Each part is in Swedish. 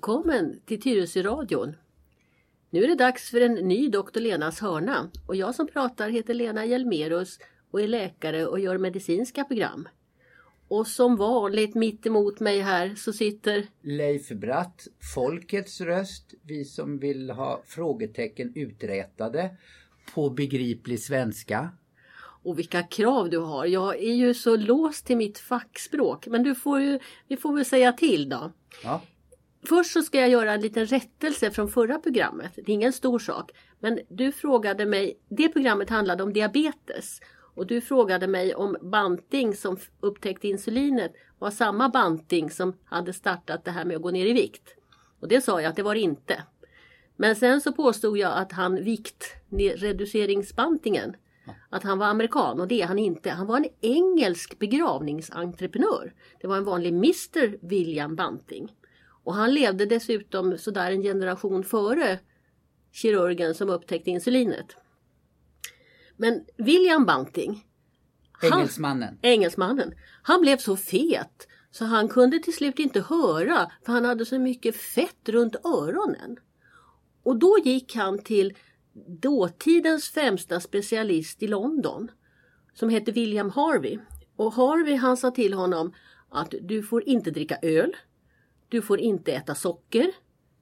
Välkommen till Tyresö-radion. Nu är det dags för en ny Doktor Lenas hörna och jag som pratar heter Lena Hjelmerus och är läkare och gör medicinska program. Och som vanligt mitt emot mig här så sitter Leif Bratt, folkets röst, vi som vill ha frågetecken uträtade på begriplig svenska. och vilka krav du har. Jag är ju så låst till mitt fackspråk men du får ju, vi får väl säga till då. Ja, Först så ska jag göra en liten rättelse från förra programmet. Det är ingen stor sak. Men du frågade mig, det programmet handlade om diabetes. Och du frågade mig om banting som upptäckte insulinet var samma banting som hade startat det här med att gå ner i vikt. Och det sa jag att det var det inte. Men sen så påstod jag att han viktreduceringsbantingen, att han var amerikan och det är han inte. Han var en engelsk begravningsentreprenör. Det var en vanlig Mr William Banting. Och han levde dessutom sådär en generation före kirurgen som upptäckte insulinet. Men William Banting, han, engelsmannen. engelsmannen, han blev så fet så han kunde till slut inte höra för han hade så mycket fett runt öronen. Och då gick han till dåtidens främsta specialist i London som hette William Harvey. Och Harvey han sa till honom att du får inte dricka öl, du får inte äta socker,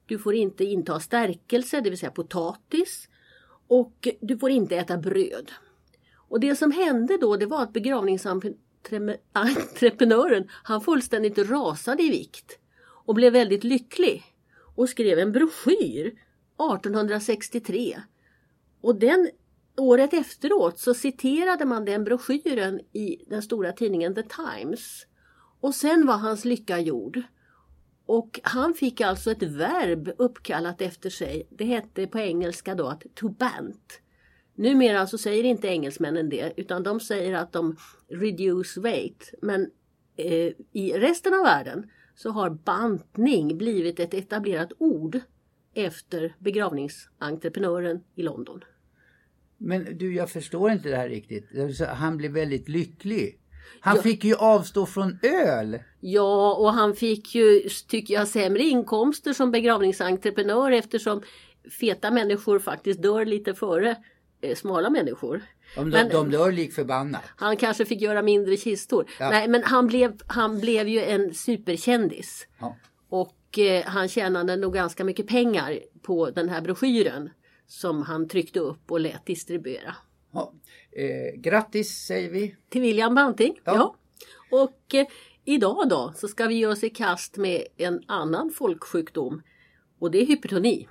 du får inte inta stärkelse, det vill säga potatis och du får inte äta bröd. Och det som hände då det var att begravningsentreprenören han fullständigt rasade i vikt och blev väldigt lycklig och skrev en broschyr 1863. Och den året efteråt så citerade man den broschyren i den stora tidningen The Times. Och sen var hans lycka gjord. Och han fick alltså ett verb uppkallat efter sig. Det hette på engelska då att to bant. Numera så säger inte engelsmännen det utan de säger att de reduce weight. Men eh, i resten av världen så har bantning blivit ett etablerat ord efter begravningsentreprenören i London. Men du, jag förstår inte det här riktigt. Han blev väldigt lycklig. Han Ja. fick ju avstå från öl. Ja, och han fick ju, tycker jag, sämre inkomster som begravningsentreprenör eftersom feta människor faktiskt dör lite före eh, smala människor. De, Men- de dör lik förbannat. Han kanske fick göra mindre kistor. Ja. Nej, men han blev, han blev ju en superkändis. Ja. Och eh, han tjänade nog ganska mycket pengar på den här broschyren som han tryckte upp och lät distribuera. Ja. Eh, grattis säger vi. Till William Banting. Ja. Ja. Och eh, idag då så ska vi ge oss i kast med en annan folksjukdom. Och det är hypertoni.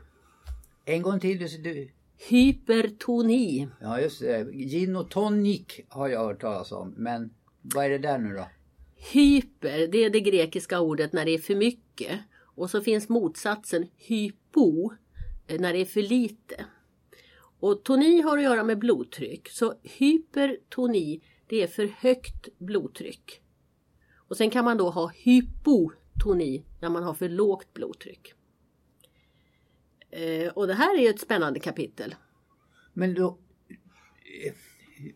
En gång till. Du, du. Hypertoni. Ja just det. Gin och tonic har jag hört talas om. Men vad är det där nu då? Hyper, det är det grekiska ordet när det är för mycket. Och så finns motsatsen hypo, eh, när det är för lite. Och toni har att göra med blodtryck. Så hypertoni, det är för högt blodtryck. Och sen kan man då ha hypotoni när man har för lågt blodtryck. Eh, Och det här är ju ett spännande kapitel. Men då...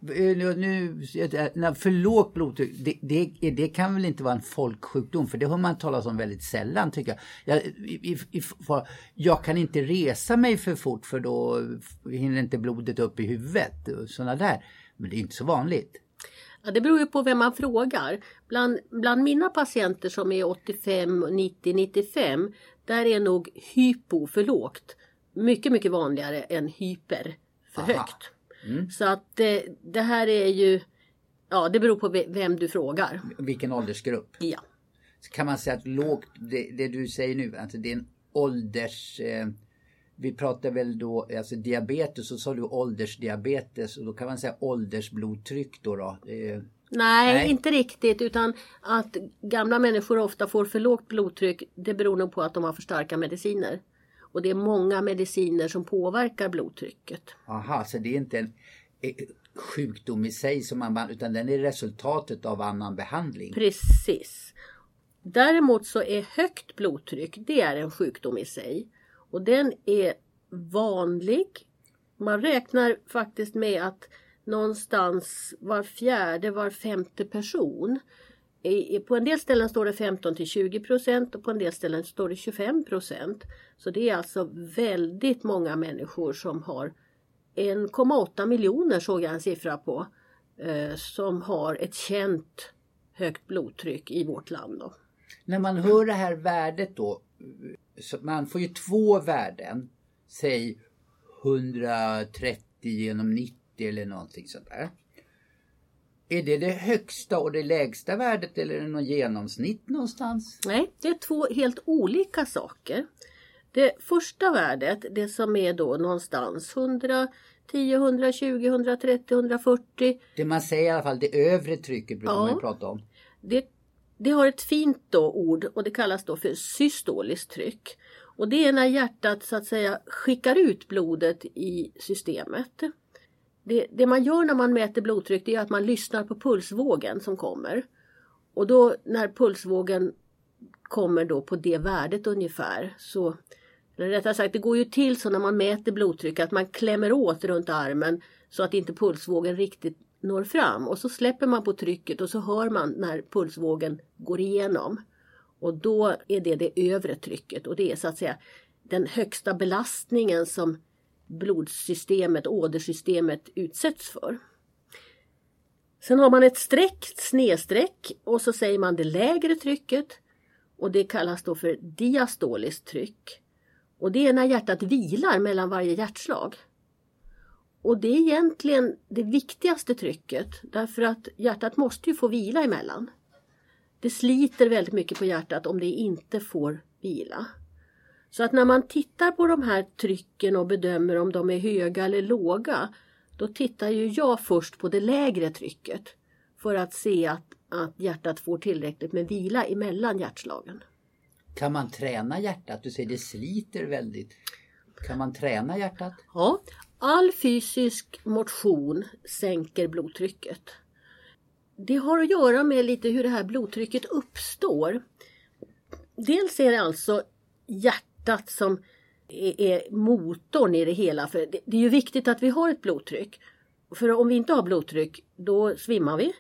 Nu, för lågt blodtryck, det, det, det kan väl inte vara en folksjukdom? För det hör man talas om väldigt sällan tycker jag. Jag, i, i, för, jag kan inte resa mig för fort för då hinner inte blodet upp i huvudet. och Såna där. Men det är inte så vanligt. Ja, det beror ju på vem man frågar. Bland, bland mina patienter som är 85, 90, 95, där är nog hypo för lågt mycket, mycket vanligare än hyper för Aha. högt. Så att eh, det här är ju, ja det beror på ve- vem du frågar. Vilken åldersgrupp? Ja. Så kan man säga att lågt, det, det du säger nu, alltså det är en ålders... Eh, vi pratar väl då, alltså diabetes, så sa du åldersdiabetes och då kan man säga åldersblodtryck då. då. Eh, Nej, Nej. inte riktigt utan att gamla människor ofta får för lågt blodtryck det beror nog på att de har för starka mediciner. Och det är många mediciner som påverkar blodtrycket. aha, så det är inte en eh, sjukdom i sig som man, utan den är resultatet av annan behandling. Precis. Däremot så är högt blodtryck, det är en sjukdom i sig. Och den är vanlig. Man räknar faktiskt med att någonstans var fjärde, var femte person i, på en del ställen står det 15 till 20 procent och på en del ställen står det 25 procent. Så det är alltså väldigt många människor som har 1,8 miljoner såg jag en siffra på eh, som har ett känt högt blodtryck i vårt land. Då. När man hör det här värdet då, man får ju två värden, säg 130 genom 90 eller någonting sånt där. Är det det högsta och det lägsta värdet eller är det någon genomsnitt någonstans? Nej, det är två helt olika saker. Det första värdet, det som är då någonstans 110, 120, 130, 140. Det man säger i alla fall, det övre trycket brukar ja, man prata om. Det, det har ett fint då ord och det kallas då för systoliskt tryck. Och det är när hjärtat så att säga skickar ut blodet i systemet. Det, det, man gör när man mäter blodtryck det är att man lyssnar på pulsvågen som kommer. Och då när pulsvågen kommer då på det värdet ungefär så eller rättare sagt, det går ju till så när man mäter blodtryck att man klämmer åt runt armen så att inte pulsvågen riktigt når fram och så släpper man på trycket och så hör man när pulsvågen går igenom. Och då är det det övre trycket och det är så att säga den högsta belastningen som blodsystemet, ådersystemet utsätts för. Sen har man ett streck, snedstreck och så säger man det lägre trycket och det kallas då för diastoliskt tryck. Och det är när hjärtat vilar mellan varje hjärtslag. Och det är egentligen det viktigaste trycket därför att hjärtat måste ju få vila emellan. Det sliter väldigt mycket på hjärtat om det inte får vila. Så att när man tittar på de här trycken och bedömer om de är höga eller låga då tittar ju jag först på det lägre trycket för att se att, att hjärtat får tillräckligt med vila emellan hjärtslagen. Kan man träna hjärtat? Du säger det sliter väldigt. Kan man träna hjärtat? Ja, all fysisk motion sänker blodtrycket. Det har att göra med lite hur det här blodtrycket uppstår. Dels är det alltså hjärtat som är motorn i det hela. För det är ju viktigt att vi har ett blodtryck. För om vi inte har blodtryck då svimmar vi.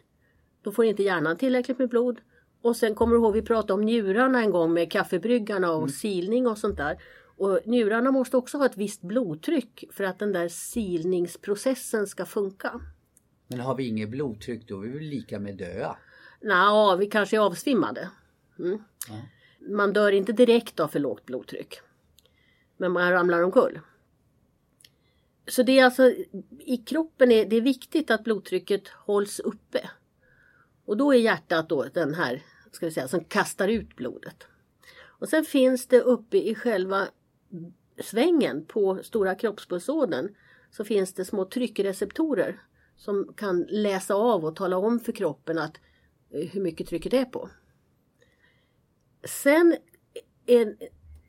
Då får inte hjärnan tillräckligt med blod. Och sen kommer du ihåg vi pratade om njurarna en gång med kaffebryggarna och mm. silning och sånt där. Och njurarna måste också ha ett visst blodtryck för att den där silningsprocessen ska funka. Men har vi inget blodtryck då är vi väl lika med döda? Nej, vi kanske är avsvimmade. Mm. Ja. Man dör inte direkt av för lågt blodtryck. Men man ramlar omkull. Så det är alltså i kroppen är det är viktigt att blodtrycket hålls uppe. Och då är hjärtat då den här ska vi säga, som kastar ut blodet. Och sen finns det uppe i själva svängen på stora kroppspulsådern så finns det små tryckreceptorer som kan läsa av och tala om för kroppen att eh, hur mycket trycket är på. Sen en,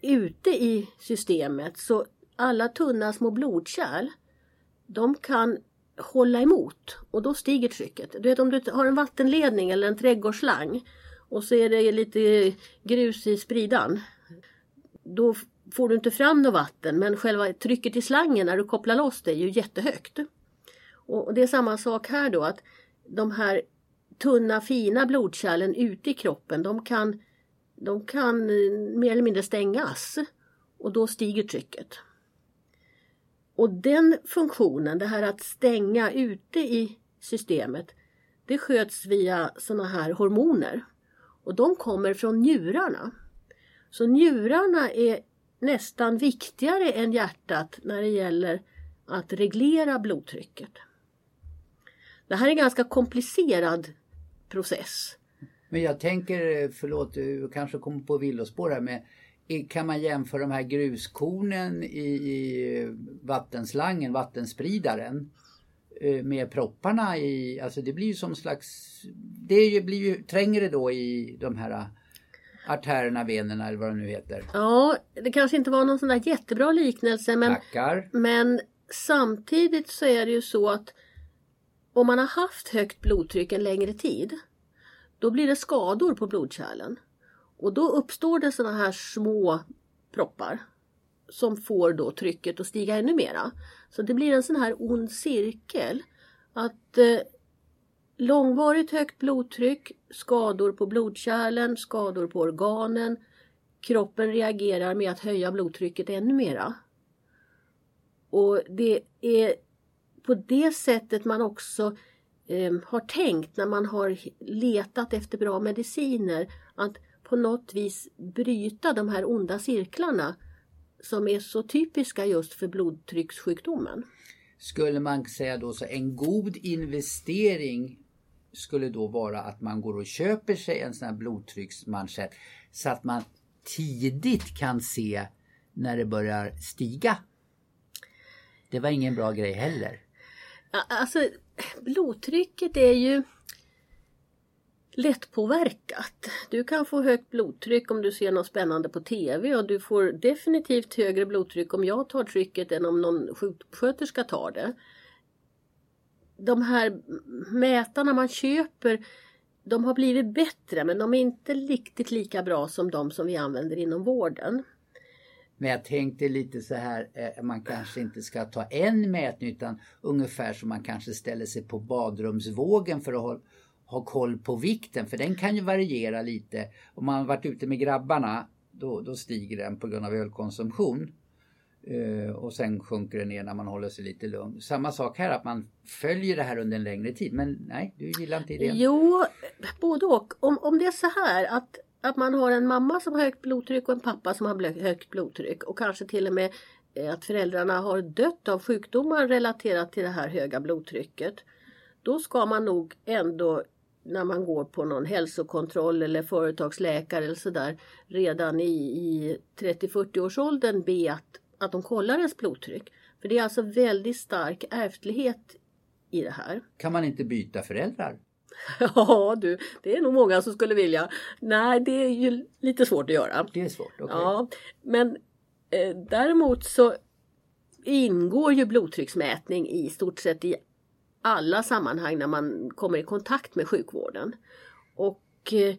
ute i systemet så alla tunna små blodkärl de kan hålla emot och då stiger trycket. Du vet om du har en vattenledning eller en trädgårdsslang och så är det lite grus i spridan. Då får du inte fram något vatten men själva trycket i slangen när du kopplar loss det är ju jättehögt. Och det är samma sak här då att de här tunna fina blodkärlen ute i kroppen de kan, de kan mer eller mindre stängas och då stiger trycket. Och den funktionen, det här att stänga ute i systemet, det sköts via sådana här hormoner. Och de kommer från njurarna. Så njurarna är nästan viktigare än hjärtat när det gäller att reglera blodtrycket. Det här är en ganska komplicerad process. Men jag tänker, förlåt, du kanske kommer på villospår här med kan man jämföra de här gruskornen i, i vattenslangen, vattenspridaren Eh, med propparna i, alltså det blir ju som slags, det blir ju trängre då i de här artärerna, venerna eller vad det nu heter. Ja, det kanske inte var någon sån där jättebra liknelse men, Tackar. men samtidigt så är det ju så att om man har haft högt blodtryck en längre tid då blir det skador på blodkärlen. Och då uppstår det såna här små proppar som får då trycket att stiga ännu mera. Så det blir en sån här ond cirkel. Att eh, långvarigt högt blodtryck, skador på blodkärlen, skador på organen. Kroppen reagerar med att höja blodtrycket ännu mera. Och det är på det sättet man också eh, har tänkt när man har letat efter bra mediciner. Att på något vis bryta de här onda cirklarna som är så typiska just för blodtryckssjukdomen. Skulle man säga då så en god investering skulle då vara att man går och köper sig en sån här blodtrycksmanschett så att man tidigt kan se när det börjar stiga. Det var ingen bra grej heller. Alltså blodtrycket är ju lättpåverkat. Du kan få högt blodtryck om du ser något spännande på TV och du får definitivt högre blodtryck om jag tar trycket än om någon sjuksköterska tar det. De här mätarna man köper de har blivit bättre men de är inte riktigt lika bra som de som vi använder inom vården. Men jag tänkte lite så här, eh, man kanske inte ska ta en mätning utan ungefär som man kanske ställer sig på badrumsvågen för att ha koll på vikten för den kan ju variera lite. Om man varit ute med grabbarna då, då stiger den på grund av ölkonsumtion. Uh, och sen sjunker den ner när man håller sig lite lugn. Samma sak här att man följer det här under en längre tid. Men nej, du gillar inte det? Jo, både och. Om, om det är så här att, att man har en mamma som har högt blodtryck och en pappa som har högt blodtryck och kanske till och med eh, att föräldrarna har dött av sjukdomar relaterat till det här höga blodtrycket. Då ska man nog ändå när man går på någon hälsokontroll eller företagsläkare eller sådär redan i, i 30-40 års åldern be att, att de kollar ens blodtryck. För det är alltså väldigt stark ärftlighet i det här. Kan man inte byta föräldrar? Ja du, det är nog många som skulle vilja. Nej, det är ju lite svårt att göra. Det är svårt, okay. Ja, men eh, däremot så ingår ju blodtrycksmätning i stort sett i alla sammanhang när man kommer i kontakt med sjukvården. Och eh,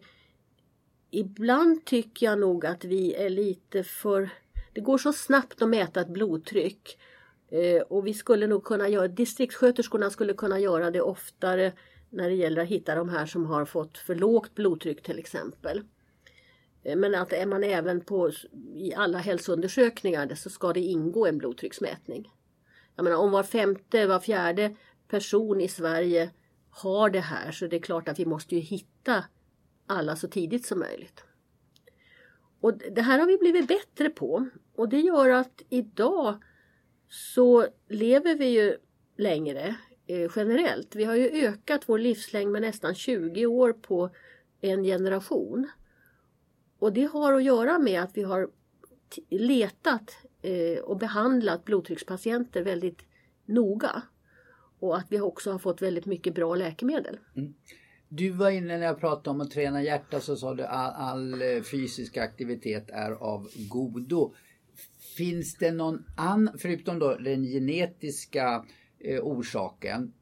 ibland tycker jag nog att vi är lite för... Det går så snabbt att mäta ett blodtryck. Eh, och vi skulle nog kunna göra, distriktssköterskorna skulle kunna göra det oftare när det gäller att hitta de här som har fått för lågt blodtryck till exempel. Eh, men att är man även på i alla hälsoundersökningar så ska det ingå en blodtrycksmätning. Jag menar om var femte, var fjärde person i Sverige har det här så det är klart att vi måste ju hitta alla så tidigt som möjligt. Och Det här har vi blivit bättre på och det gör att idag så lever vi ju längre Eh, generellt. Vi har ju ökat vår livslängd med nästan 20 år på en generation. Och det har att göra med att vi har letat eh, och behandlat blodtryckspatienter väldigt noga. Och att vi också har fått väldigt mycket bra läkemedel. Mm. Du var inne när jag pratade om att träna hjärta så sa du all, all eh, fysisk aktivitet är av godo. Finns det någon annan, förutom då den genetiska eh, orsaken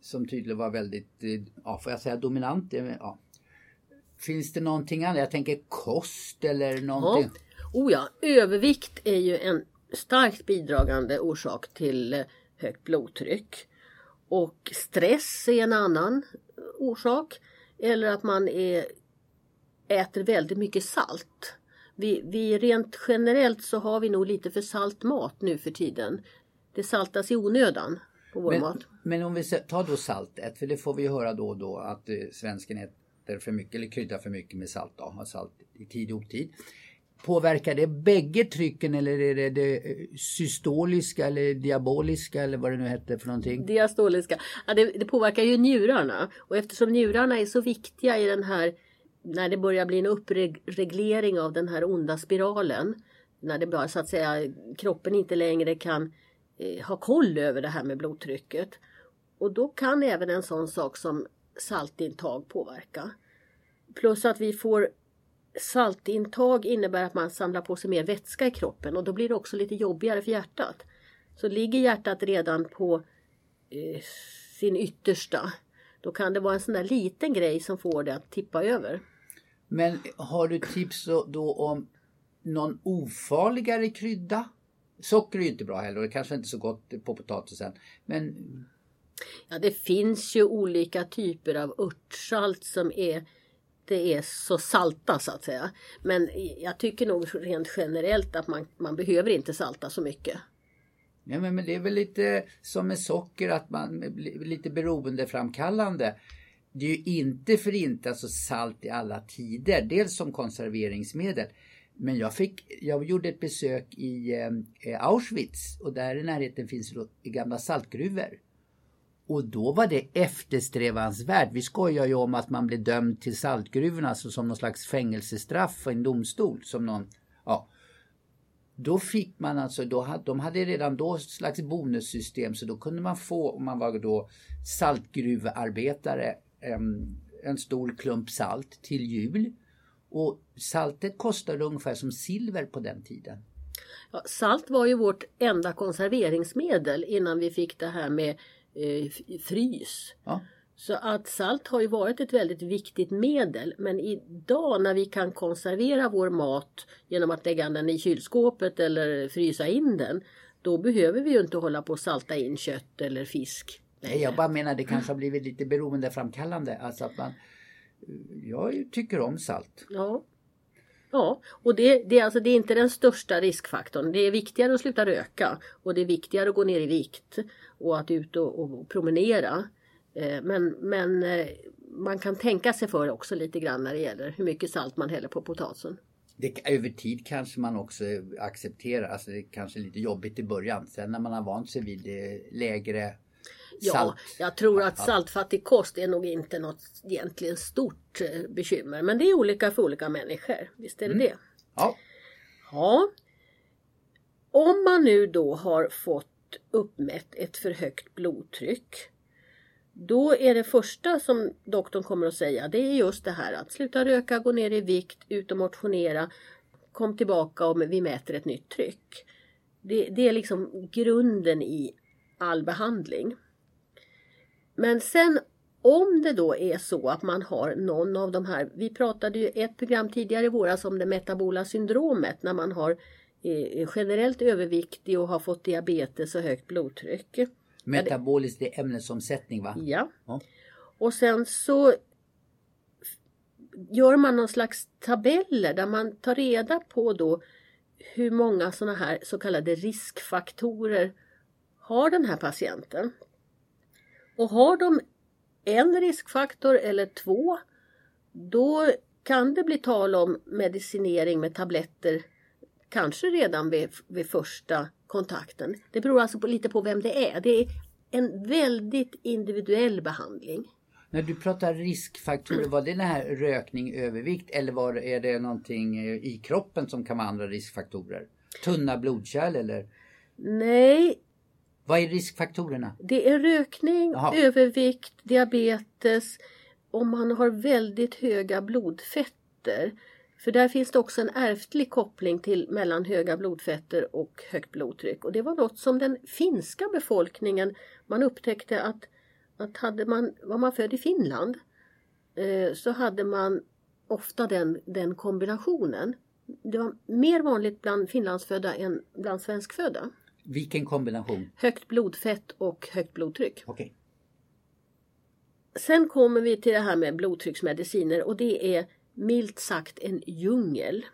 som tydligen var väldigt, eh, ja får jag säga dominant? Ja. Finns det någonting annat? Jag tänker kost eller någonting? Ja. Oh ja, övervikt är ju en starkt bidragande orsak till eh, högt blodtryck. Och stress är en annan orsak. Eller att man är, äter väldigt mycket salt. Vi, vi rent generellt så har vi nog lite för salt mat nu för tiden. Det saltas i onödan på vår men, mat. Men om vi tar då saltet, för det får vi höra då och då att eh, svensken äter för mycket eller kryddar för mycket med salt. Då, har salt i tid och otid. Påverkar det bägge trycken eller är det det systoliska eller diaboliska eller vad det nu hette för någonting? Diastoliska. Ja, det, det, påverkar ju njurarna och eftersom njurarna är så viktiga i den här när det börjar bli en uppreglering av den här onda spiralen. När det bara så att säga kroppen inte längre kan eh, Eh, ha koll över det här med blodtrycket. Och då kan även en sån sak som saltintag påverka. Plus att vi får saltintag innebär att man samlar på sig mer vätska i kroppen och då blir det också lite jobbigare för hjärtat. Så ligger hjärtat redan på eh, sin yttersta då kan det vara en sån där liten grej som får det att tippa över. Men har du tips då om någon ofarligare krydda? Socker är ju inte bra heller och det kanske inte är så gott på potatisen. Men Ja, det finns ju olika typer av örtsalt som är det är så salta så att säga. Men jag tycker nog rent generellt att man, man behöver inte salta så mycket. Ja, men, men det är väl lite som med socker att man lite beroendeframkallande. Det är ju inte för inte alltså salt i alla tider. Dels som konserveringsmedel. Men jag, fick, jag gjorde ett besök i ehm, eh, Auschwitz och där i närheten finns det gamla saltgruvor. Och då var det eftersträvansvärt. Vi skojar ju om att man blir dömd till saltgruvorna alltså som någon slags fängelsestraff för en domstol. Som någon, ja. Då fick man alltså, då, de hade redan då ett slags bonussystem så då kunde man få, om man var då saltgruvarbetare, ehm, en stor klump salt till jul. Och saltet kostade ungefär som silver på den tiden. Ja, salt var ju vårt enda konserveringsmedel innan vi fick det här med eh, frys. Ja. Så att salt har ju varit ett väldigt viktigt medel men idag när vi kan konservera vår mat genom att lägga den i kylskåpet eller frysa in den då behöver vi ju inte hålla på att salta in kött eller fisk. Nej, jag bara menar det kanske har blivit lite beroendeframkallande. Alltså att man, jag tycker om salt. Ja. Ja, och det, det, alltså, det är inte den största riskfaktorn. Det är viktigare att sluta röka och det är viktigare att gå ner i vikt och att ut och, och promenera. Eh, men, men eh, man kan tänka sig för också lite grann när det gäller hur mycket salt man häller på potatisen. Det, över tid kanske man också accepterar, alltså det är kanske lite jobbigt i början. Sen när man har vant sig vid lägre Ja, jag tror att saltfattig kost är nog inte något egentligen stort eh, bekymmer. Men det är olika för olika människor. Visst är det mm. det? Ja. ja. Om man nu då har fått uppmätt ett för högt blodtryck. Då är det första som doktorn kommer att säga det är just det här att sluta röka, gå ner i vikt, ut och motionera. Kom tillbaka och vi mäter ett nytt tryck. Det, det är liksom grunden i all behandling. Men sen om det då är så att man har någon av de här, vi pratade ju ett program tidigare i våras om det metabola syndromet när man har eh, generellt överviktig och har fått diabetes och högt blodtryck. Metabolisk det är ämnesomsättning va? Ja. ja. Och sen så gör man någon slags tabeller där man tar reda på då hur många sådana här så kallade riskfaktorer har den här patienten. Och har de en riskfaktor eller två då kan det bli tal om medicinering med tabletter kanske redan vid, vid första kontakten. Det beror alltså på, lite på vem det är. Det är en väldigt individuell behandling. När du pratar riskfaktorer, var det den här rökning, övervikt eller var, är det någonting i kroppen som kan vara andra riskfaktorer? Tunna blodkärl eller? Nej, vad är riskfaktorerna? Det är rökning, Aha. övervikt, diabetes, om man har väldigt höga blodfetter. För där finns det också en ärftlig koppling till mellan höga blodfetter och högt blodtryck. Och det var något som den finska befolkningen, man upptäckte att, att hade man, var man född i Finland eh, så hade man ofta den, den kombinationen. Det var mer vanligt bland finlandsfödda än bland svenskfödda. Vilken kombination? Högt blodfett och högt blodtryck. Okay. Sen kommer vi till det här med blodtrycksmediciner och det är milt sagt en djungel.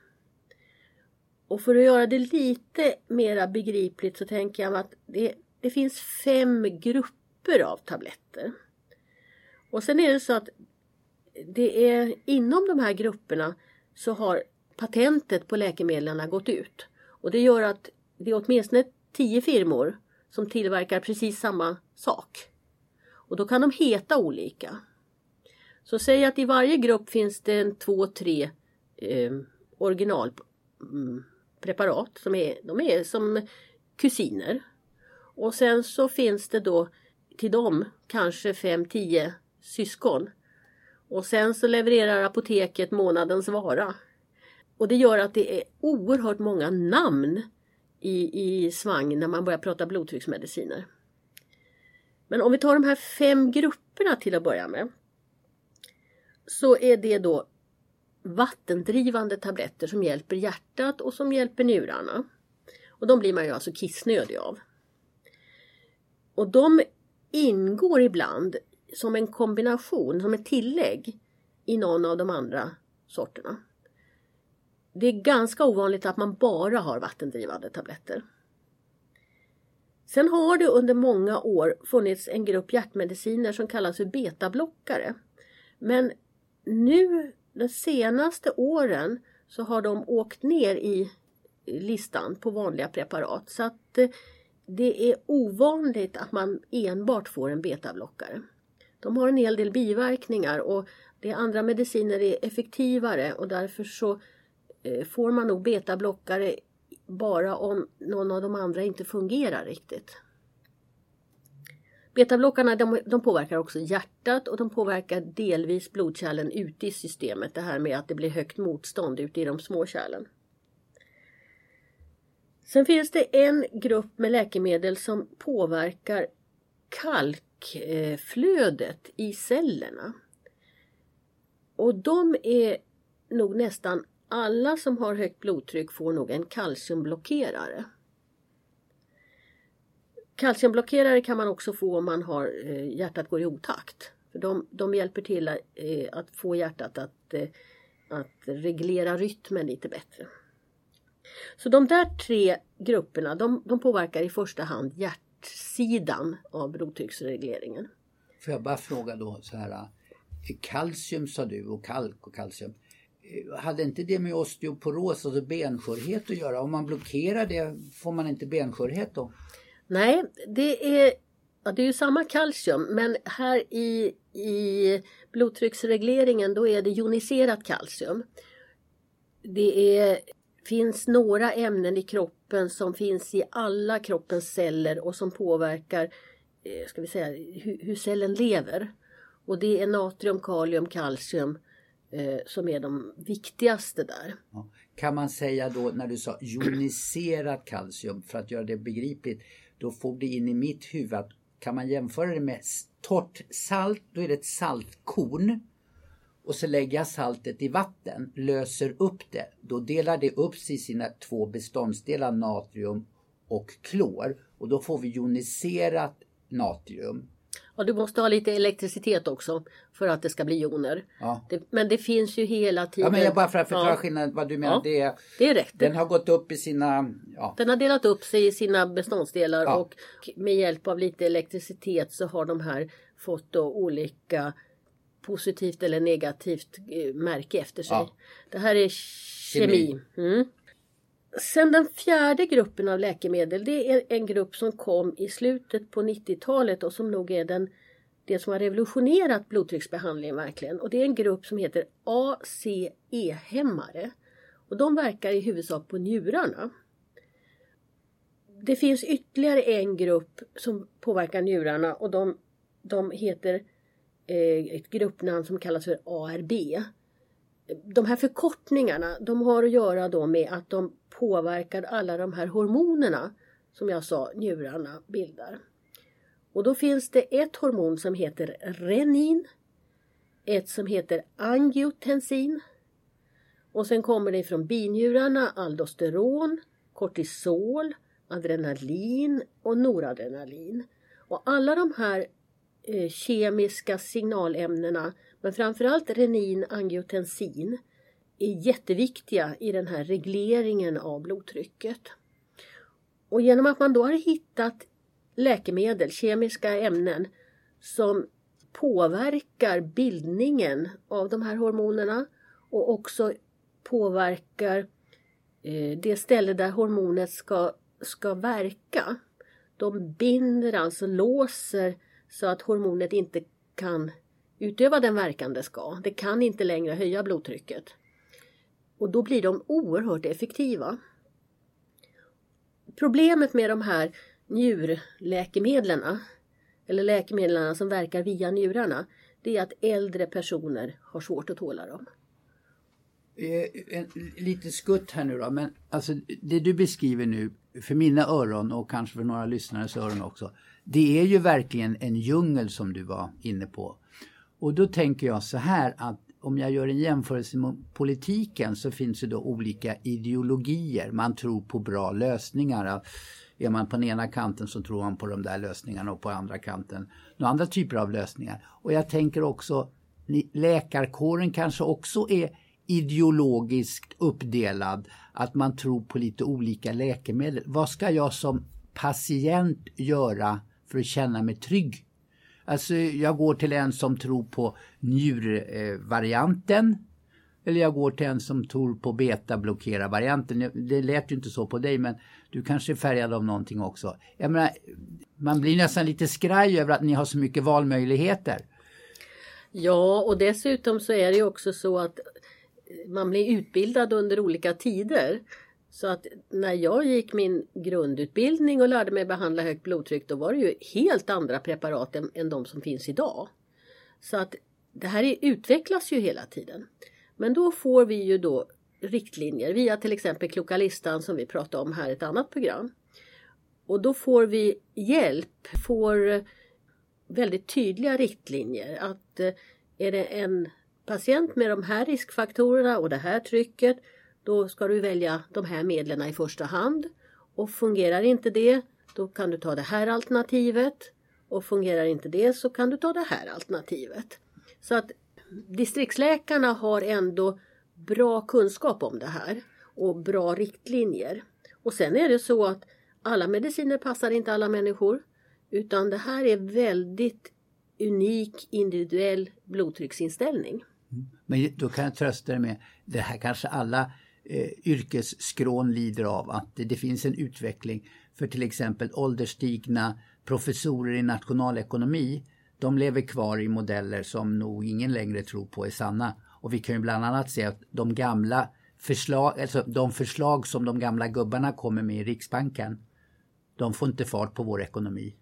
Och för att göra det lite mera begripligt så tänker jag att det, det finns fem grupper av tabletter. Och sen är det så att det är inom de här grupperna så har patentet på läkemedlen gått ut. Och det gör att det är åtminstone tio firmor som tillverkar precis samma sak. Och då kan de heta olika. Så säg att i varje grupp finns det en två, tre eh, originalpreparat. Mm, som är, de är som kusiner. Och sen så finns det då till dem kanske fem, tio syskon. Och sen så levererar apoteket månadens vara. Och det gör att det är oerhört många namn i, i svang när man börjar prata blodtrycksmediciner. Men om vi tar de här fem grupperna till att börja med. Så är det då vattendrivande tabletter som hjälper hjärtat och som hjälper njurarna. Och de blir man ju alltså kissnödig av. Och de ingår ibland som en kombination, som ett tillägg i någon av de andra sorterna. Det är ganska ovanligt att man bara har vattendrivande tabletter. Sen har det under många år funnits en grupp hjärtmediciner som kallas för betablockare. Men nu de senaste åren så har de åkt ner i listan på vanliga preparat. Så att eh, det är ovanligt att man enbart får en betablockare. De har en hel del biverkningar och det andra mediciner är effektivare och därför så Eh, får man nog betablockare bara om någon av de andra inte fungerar riktigt. Betablockarna de, de, påverkar också hjärtat och de påverkar delvis blodkärlen ute i systemet. Det här med att det blir högt motstånd ute i de små kärlen. Sen finns det en grupp med läkemedel som påverkar kalkflödet i cellerna. Och de är nog nästan alla som har högt blodtryck får nog en kalciumblockerare. Kalciumblockerare kan man också få om man har eh, hjärtat går i otakt. För de, de hjälper till att, att få hjärtat att, eh, att reglera rytmen lite bättre. Så de där tre grupperna de, de påverkar i första hand hjärtsidan av blodtrycksregleringen. Får jag bara fråga då så här. Kalcium sa du och kalk och kalcium. Eh, hade inte det med osteoporos, alltså benskörhet att göra? Om man blockerar det, får man inte benskörhet då? Nej, det är, ja, det är ju samma kalcium men här i, i blodtrycksregleringen då är det joniserat kalcium. Det är, finns några ämnen i kroppen som finns i alla kroppens celler och som påverkar eh, ska vi säga, hur, hur cellen lever. Och det är natrium, kalium, kalcium eh, som är de viktigaste där. Ja. Kan man säga då när du sa joniserat kalcium för att göra det begripligt då får det in i mitt huvud att kan man jämföra det med torrt salt, då är det ett saltkorn. Och så lägger jag saltet i vatten, löser upp det. Då delar det upp sig i sina två beståndsdelar natrium och klor. Och då får vi joniserat natrium. Och du måste ha lite elektricitet också för att det ska bli joner. Ja. Det, men det finns ju hela tiden. Ja, men jag bara för att förklara ja. skillnaden vad du menar. Ja, det, är, det är rätt. Den har gått upp i sina... Ja. Den har delat upp sig i sina beståndsdelar ja. och med hjälp av lite elektricitet så har de här fått då olika positivt eller negativt eh, märke efter sig. Ja. Det här är kemi. kemi. Mm. Sen den fjärde gruppen av läkemedel, det är en grupp som kom i slutet på 90-talet och som nog är den det som har revolutionerat blodtrycksbehandlingen verkligen. Och det är en grupp som heter ACE-hämmare. Och de verkar i huvudsak på njurarna. Det finns ytterligare en grupp som påverkar njurarna och de, de heter eh, ett gruppnamn som kallas för ARB de här förkortningarna de har att göra då med att de påverkar alla de här hormonerna som jag sa njurarna bildar. Och då finns det ett hormon som heter renin, ett som heter angiotensin och sen kommer det från binjurarna aldosteron, kortisol, adrenalin och noradrenalin. Och alla de här eh, kemiska signalämnena men framförallt renin, angiotensin är jätteviktiga i den här regleringen av blodtrycket. Och genom att man då har hittat läkemedel, kemiska ämnen som påverkar bildningen av de här hormonerna och också påverkar eh, det ställe där hormonet ska, ska verka. De binder, alltså låser så att hormonet inte kan utöva den verkan det ska. Det kan inte längre höja blodtrycket. Och då blir de oerhört effektiva. Problemet med de här njurläkemedlen eller läkemedlen som verkar via njurarna det är att äldre personer har svårt att tåla dem. Eh, lite skutt här nu då, men alltså det du beskriver nu för mina öron och kanske för några lyssnares öron också. Det är ju verkligen en djungel som du var inne på. Och då tänker jag så här att om jag gör en jämförelse med politiken så finns det då olika ideologier. Man tror på bra lösningar. Är man på den ena kanten så tror man på de där lösningarna och på andra kanten några andra typer av lösningar. Och jag tänker också, läkarkåren kanske också är ideologiskt uppdelad, att man tror på lite olika läkemedel. Vad ska jag som patient göra för att känna mig trygg? Alltså jag går till en som tror på njurvarianten eller jag går till en som tror på beta-blockera-varianten. Det lät ju inte så på dig men du kanske är färgad av någonting också. Jag menar, man blir nästan lite skraj över att ni har så mycket valmöjligheter. Ja och dessutom så är det ju också så att man blir utbildad under olika tider. Så att när jag gick min grundutbildning och lärde mig behandla högt blodtryck då var det ju helt andra preparat än, än de som finns idag. Så att det här är, utvecklas ju hela tiden. Men då får vi ju då riktlinjer via till exempel Kloka listan som vi pratade om här i ett annat program. Och då får vi hjälp, får väldigt tydliga riktlinjer att eh, är det en patient med de här riskfaktorerna och det här trycket då ska du välja de här medlen i första hand. Och fungerar inte det, då kan du ta det här alternativet. Och fungerar inte det så kan du ta det här alternativet. Så att distriktsläkarna har ändå bra kunskap om det här och bra riktlinjer. Och sen är det så att alla mediciner passar inte alla människor. Utan det här är väldigt unik individuell blodtrycksinställning. Mm. Men då kan jag trösta dig med, det här kanske alla eh, yrkesskrån lider av, att det, det finns en utveckling för till exempel ålderstigna professorer i nationalekonomi. De lever kvar i modeller som nog ingen längre tror på är sanna. Och vi kan ju bland annat se att de gamla förslag, alltså de förslag som de gamla gubbarna kommer med i Riksbanken, de får inte fart på vår ekonomi.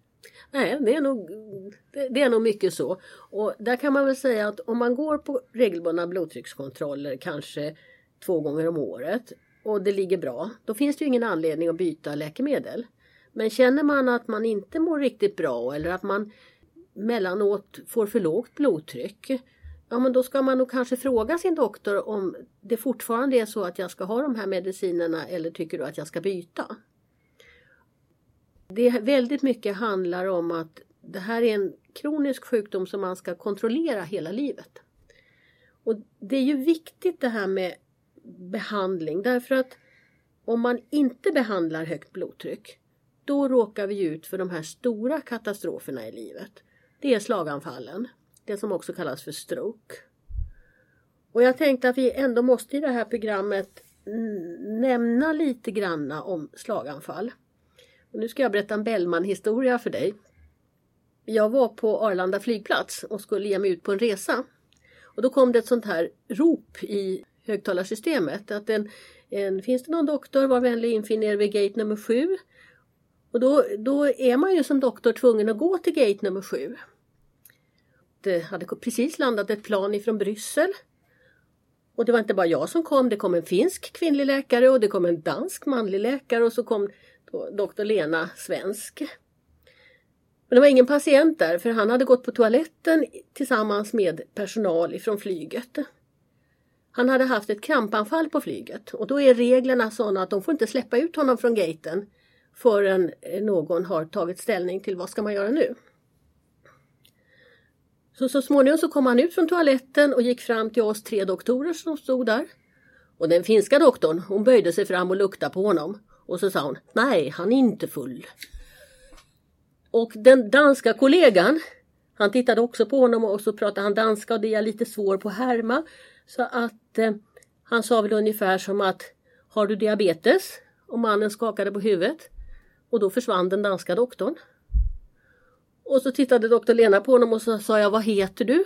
Nej, det är, nog, det är nog mycket så. Och där kan man väl säga att om man går på regelbundna blodtryckskontroller kanske två gånger om året och det ligger bra, då finns det ju ingen anledning att byta läkemedel. Men känner man att man inte mår riktigt bra eller att man mellanåt får för lågt blodtryck, ja men då ska man nog kanske fråga sin doktor om det fortfarande är så att jag ska ha de här medicinerna eller tycker du att jag ska byta? Det väldigt mycket handlar om att det här är en kronisk sjukdom som man ska kontrollera hela livet. Och Det är ju viktigt det här med behandling därför att om man inte behandlar högt blodtryck då råkar vi ut för de här stora katastroferna i livet. Det är slaganfallen, det som också kallas för stroke. Och jag tänkte att vi ändå måste i det här programmet nämna lite granna om slaganfall. Och nu ska jag berätta en Bellman-historia för dig. Jag var på Arlanda flygplats och skulle ge mig ut på en resa. Och då kom det ett sånt här rop i högtalarsystemet att en, en, finns det någon doktor, var vänlig infinn er vid gate nummer sju. Och då, då är man ju som doktor tvungen att gå till gate nummer sju. Det hade precis landat ett plan ifrån Bryssel. Och det var inte bara jag som kom, det kom en finsk kvinnlig läkare och det kom en dansk manlig läkare och så kom doktor Lena Svensk. Men det var ingen patient där för han hade gått på toaletten tillsammans med personal ifrån flyget. Han hade haft ett krampanfall på flyget och då är reglerna sådana att de får inte släppa ut honom från gaten förrän eh, någon har tagit ställning till vad ska man göra nu. Så, så småningom så kom han ut från toaletten och gick fram till oss tre doktorer som stod där. Och den finska doktorn hon böjde sig fram och luktade på honom och så sa hon, nej han är inte full. Och den danska kollegan, han tittade också på honom och så pratade han danska och det är jag lite svår på att härma. Så att eh, han sa väl ungefär som att, har du diabetes? Och mannen skakade på huvudet. Och då försvann den danska doktorn. Och så tittade doktor Lena på honom och så sa jag, vad heter du?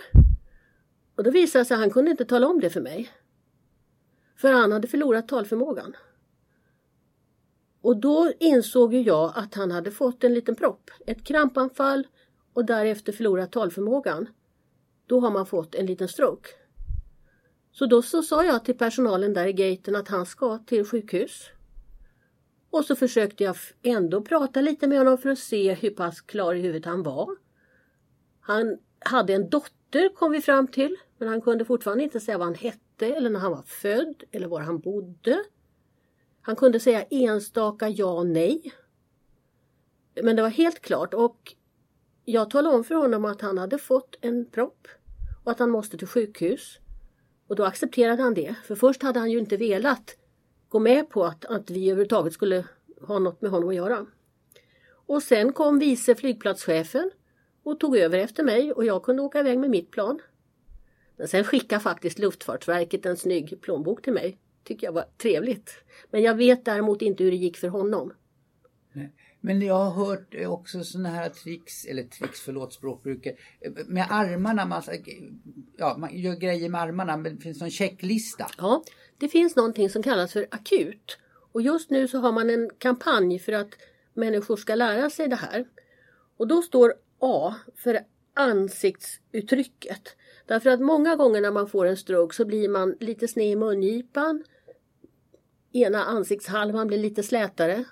Och då visade det sig att han kunde inte tala om det för mig. För han hade förlorat talförmågan. Och då insåg ju jag att han hade fått en liten propp, ett krampanfall och därefter förlorat talförmågan. Då har man fått en liten stroke. Så då så sa jag till personalen där i gaten att han ska till sjukhus. Och så försökte jag ändå prata lite med honom för att se hur pass klar i huvudet han var. Han hade en dotter kom vi fram till Men han kunde fortfarande inte säga vad han hette eller när han var född eller var han bodde. Han kunde säga enstaka ja och nej. Men det var helt klart och jag talade om för honom att han hade fått en propp och att han måste till sjukhus. Och då accepterade han det, för först hade han ju inte velat gå med på att, att vi överhuvudtaget skulle ha något med honom att göra. Och sen kom vice flygplatschefen och tog över efter mig och jag kunde åka iväg med mitt plan. Men sen skickade faktiskt Luftfartsverket en snygg plånbok till mig. Tycker jag var trevligt. Men jag vet däremot inte hur det gick för honom. Nej. Men jag har hört också sådana här tricks, eller tricks, förlåt språkbruket, med armarna. Man, ja, man gör grejer med armarna, men det finns någon checklista. Ja, det finns någonting som kallas för akut. Och just nu så har man en kampanj för att människor ska lära sig det här. Och då står A för ansiktsuttrycket. Därför att många gånger när man får en stroke så blir man lite sned i mungipan. Ena ansiktshalvan blir lite slätare.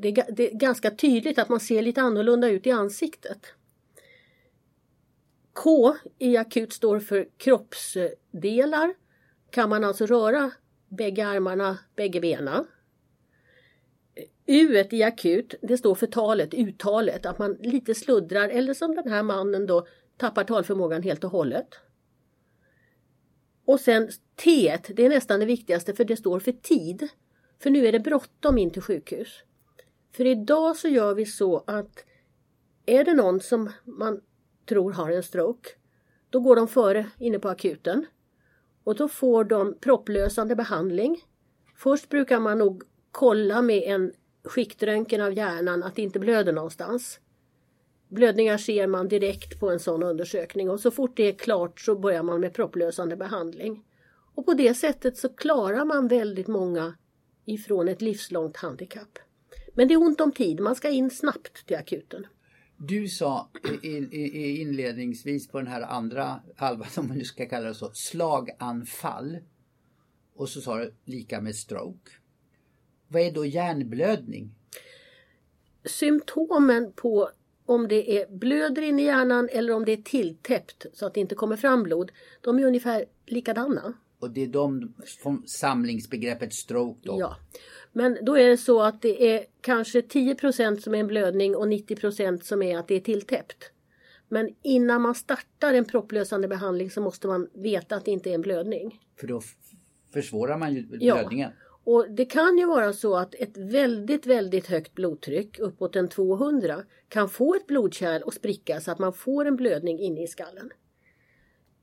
Det är, det är ganska tydligt att man ser lite annorlunda ut i ansiktet. K i akut står för kroppsdelar. Kan man alltså röra bägge armarna, bägge benen. U i akut, det står för talet, uttalet, att man lite sluddrar eller som den här mannen då tappar talförmågan helt och hållet. Och sen T, det är nästan det viktigaste för det står för tid. För nu är det bråttom in till sjukhus. För idag så gör vi så att är det någon som man tror har en stroke, då går de före inne på akuten. Och då får de propplösande behandling. Först brukar man nog kolla med en skiktröntgen av hjärnan att det inte blöder någonstans. Blödningar ser man direkt på en sån undersökning och så fort det är klart så börjar man med propplösande behandling. Och på det sättet så klarar man väldigt många ifrån ett livslångt handikapp. Men det är ont om tid, man ska in snabbt till akuten. Du sa inledningsvis på den här andra halvan, om man nu ska kalla det så, slaganfall. Och så sa du lika med stroke. Vad är då hjärnblödning? Symptomen på om det är blöder in i hjärnan eller om det är tilltäppt så att det inte kommer fram blod, de är ungefär likadana. Och det är de från samlingsbegreppet stroke då? Ja. Men då är det så att det är kanske 10% som är en blödning och 90% som är att det är tilltäppt. Men innan man startar en propplösande behandling så måste man veta att det inte är en blödning. För då försvårar man ju blödningen. Ja. Och det kan ju vara så att ett väldigt, väldigt högt blodtryck, uppåt en 200, kan få ett blodkärl att spricka så att man får en blödning inne i skallen.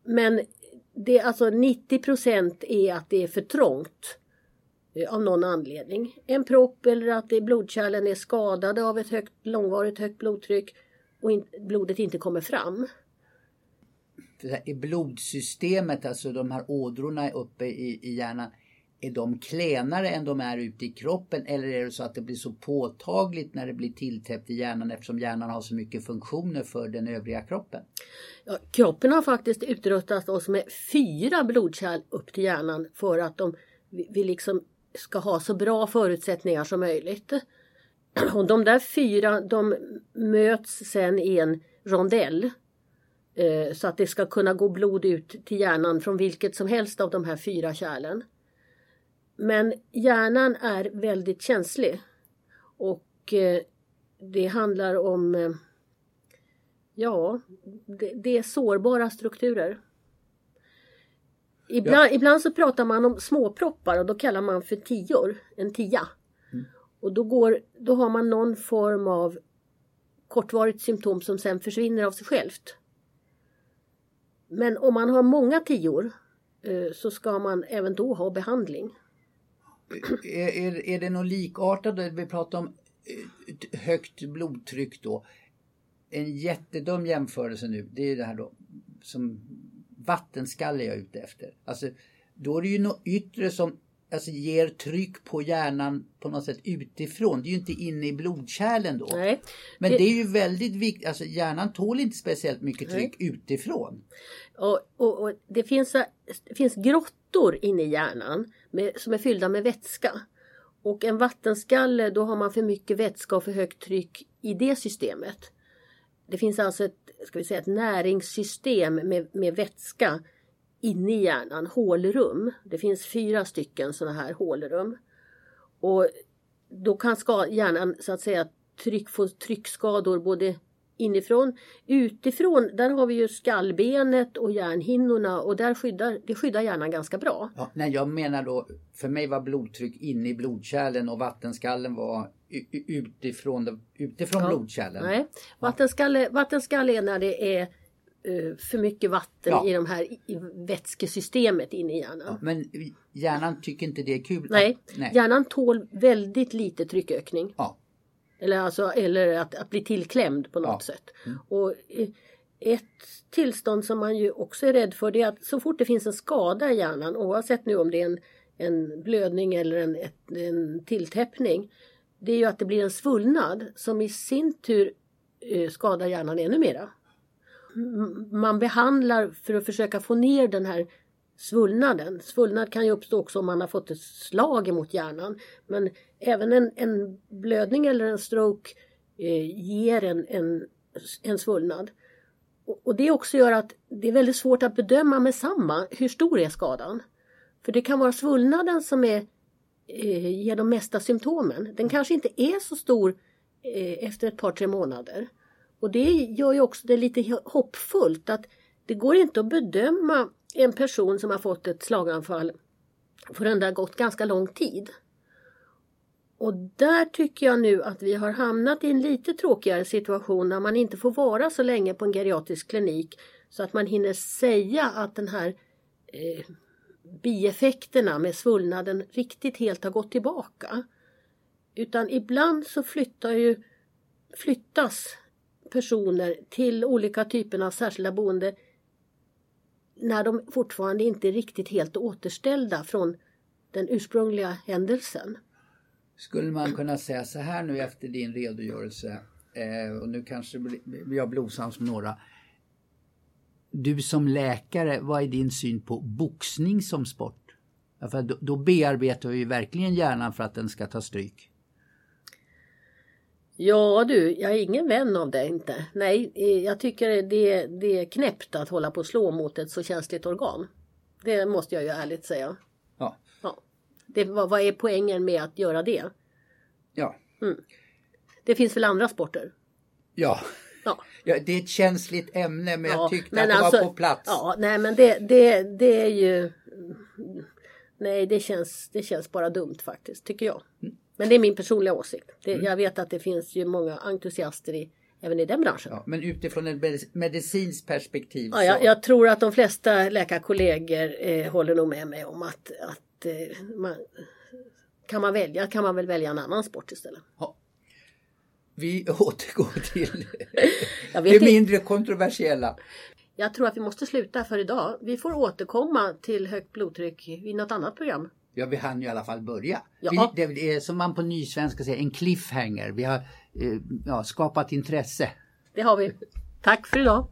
Men det, alltså 90% är att det är för trångt av någon anledning. En propp eller att blodkärlen är skadade av ett högt, långvarigt högt blodtryck och in, blodet inte kommer fram. I blodsystemet, alltså de här ådrorna uppe i, i hjärnan, är de klenare än de är ute i kroppen eller är det så att det blir så påtagligt när det blir tilltäppt i hjärnan eftersom hjärnan har så mycket funktioner för den övriga kroppen? Ja, kroppen har faktiskt utrustat oss med fyra blodkärl upp till hjärnan för att de, vi liksom ska ha så bra förutsättningar som möjligt. Och de där fyra de möts sen i en rondell eh, så att det ska kunna gå blod ut till hjärnan från vilket som helst av de här fyra kärlen. Men hjärnan är väldigt känslig och eh, det handlar om eh, Ja, det, är sårbara strukturer. Ibland, ja. ibland så pratar man om småproppar och då kallar man för tior, en tia. Mm. Och då, går, då har man någon form av kortvarigt symptom som sen försvinner av sig självt. Men om man har många tior eh, så ska man även då ha behandling är, är, är det något likartat? Vi pratar om eh, högt blodtryck då. En jättedum jämförelse nu, det är det här då som vattenskalle jag är ute efter. Alltså, då är det ju något yttre som alltså, ger tryck på hjärnan på något sätt utifrån. Det är ju inte inne i blodkärlen då. Nej, Men det... det, är ju väldigt viktigt, alltså hjärnan tål inte speciellt mycket tryck Nej. utifrån. Och, och, och, det, finns, det finns grottor inne i hjärnan med, som är fyllda med vätska. Och en vattenskalle, då har man för mycket vätska och för högt tryck i det systemet. Det finns alltså ett, ska vi säga, ett näringssystem med, med vätska inne i hjärnan, hålrum. Det finns fyra stycken sådana här hålrum. Och då kan ska, hjärnan så att säga tryck, få tryckskador både inifrån. Utifrån, där har vi ju skallbenet och hjärnhinnorna och där skyddar, det skyddar hjärnan ganska bra. Ja, nej, jag menar då, för mig var blodtryck inne i blodkärlen och vattenskallen var utifrån, utifrån ja, blodkärlen. Nej, vattenskalle, vattenskalle är när det är uh, för mycket vatten ja. i de här i vätskesystemet inne i hjärnan. Ja, men hjärnan tycker inte det är kul? Nej, nej. hjärnan tål väldigt lite tryckökning. Ja. Eller, alltså, eller att, att bli tillklämd på något sätt. Mm. Och eh, ett tillstånd som man ju också är rädd för det är att så fort det finns en skada i hjärnan oavsett nu om det är en, en blödning eller en, en tilltäppning. Det är ju att det blir en svullnad som i sin tur eh, skadar hjärnan ännu mera. Man behandlar för att försöka få ner den här svullnaden. Svullnad kan ju uppstå också om man har fått ett slag emot hjärnan. Men även en, en blödning eller en stroke eh, ger en, en, en svullnad. Och, och, det också gör att det är väldigt svårt att bedöma med samma hur stor är skadan. För det kan vara svullnaden som är, eh, ger de mesta symptomen. Den kanske inte är så stor eh, efter ett par tre månader. Och det gör ju också det lite hoppfullt att det går inte att bedöma en person som har fått ett slaganfall förrän det har gått ganska lång tid. Och där tycker jag nu att vi har hamnat i en lite tråkigare situation när man inte får vara så länge på en geriatrisk klinik så att man hinner säga att den här eh, bieffekterna med svullnaden riktigt helt har gått tillbaka. Utan ibland så flyttar ju, flyttas personer till olika typer av särskilda boende när de fortfarande inte är riktigt helt återställda från den ursprungliga händelsen. Skulle man kunna säga så här nu efter din redogörelse eh, och nu kanske blir osams med några. Du som läkare, vad är din syn på boxning som sport? För då, då bearbetar vi verkligen hjärnan för att den ska ta stryk. Ja du, jag är ingen vän av det inte. Nej, eh, jag tycker det, det är knäppt att hålla på och slå mot ett så känsligt organ. Det måste jag ju ärligt säga. Ja. ja. Det, vad, vad är poängen med att göra det? Ja. Mm. Det finns väl andra sporter? Ja. Ja. ja. det är ett känsligt ämne men ja, jag tyckte men att det alltså, var på plats. Ja, nej men det, det, det är ju... Nej, det känns, det känns bara dumt faktiskt, tycker jag. Mm. Men det är min personliga åsikt. Det, mm. Jag vet att det finns ju många entusiaster i, även i den branschen. Ja, men utifrån ett medicinskt perspektiv? Ja, jag, jag, tror att de flesta läkarkollegor eh, håller nog med mig om att, att eh, man, kan man välja kan man väl välja en annan sport istället. Ja. Vi återgår till det mindre kontroversiella. Jag tror att vi måste sluta för idag. Vi får återkomma till högt blodtryck i något annat program. Ja, vi hann ju i alla fall börja. Ja. Det, det är som man på nysvenska säger, en cliffhanger. Vi har eh, ja, skapat intresse. Det har vi. Tack för idag.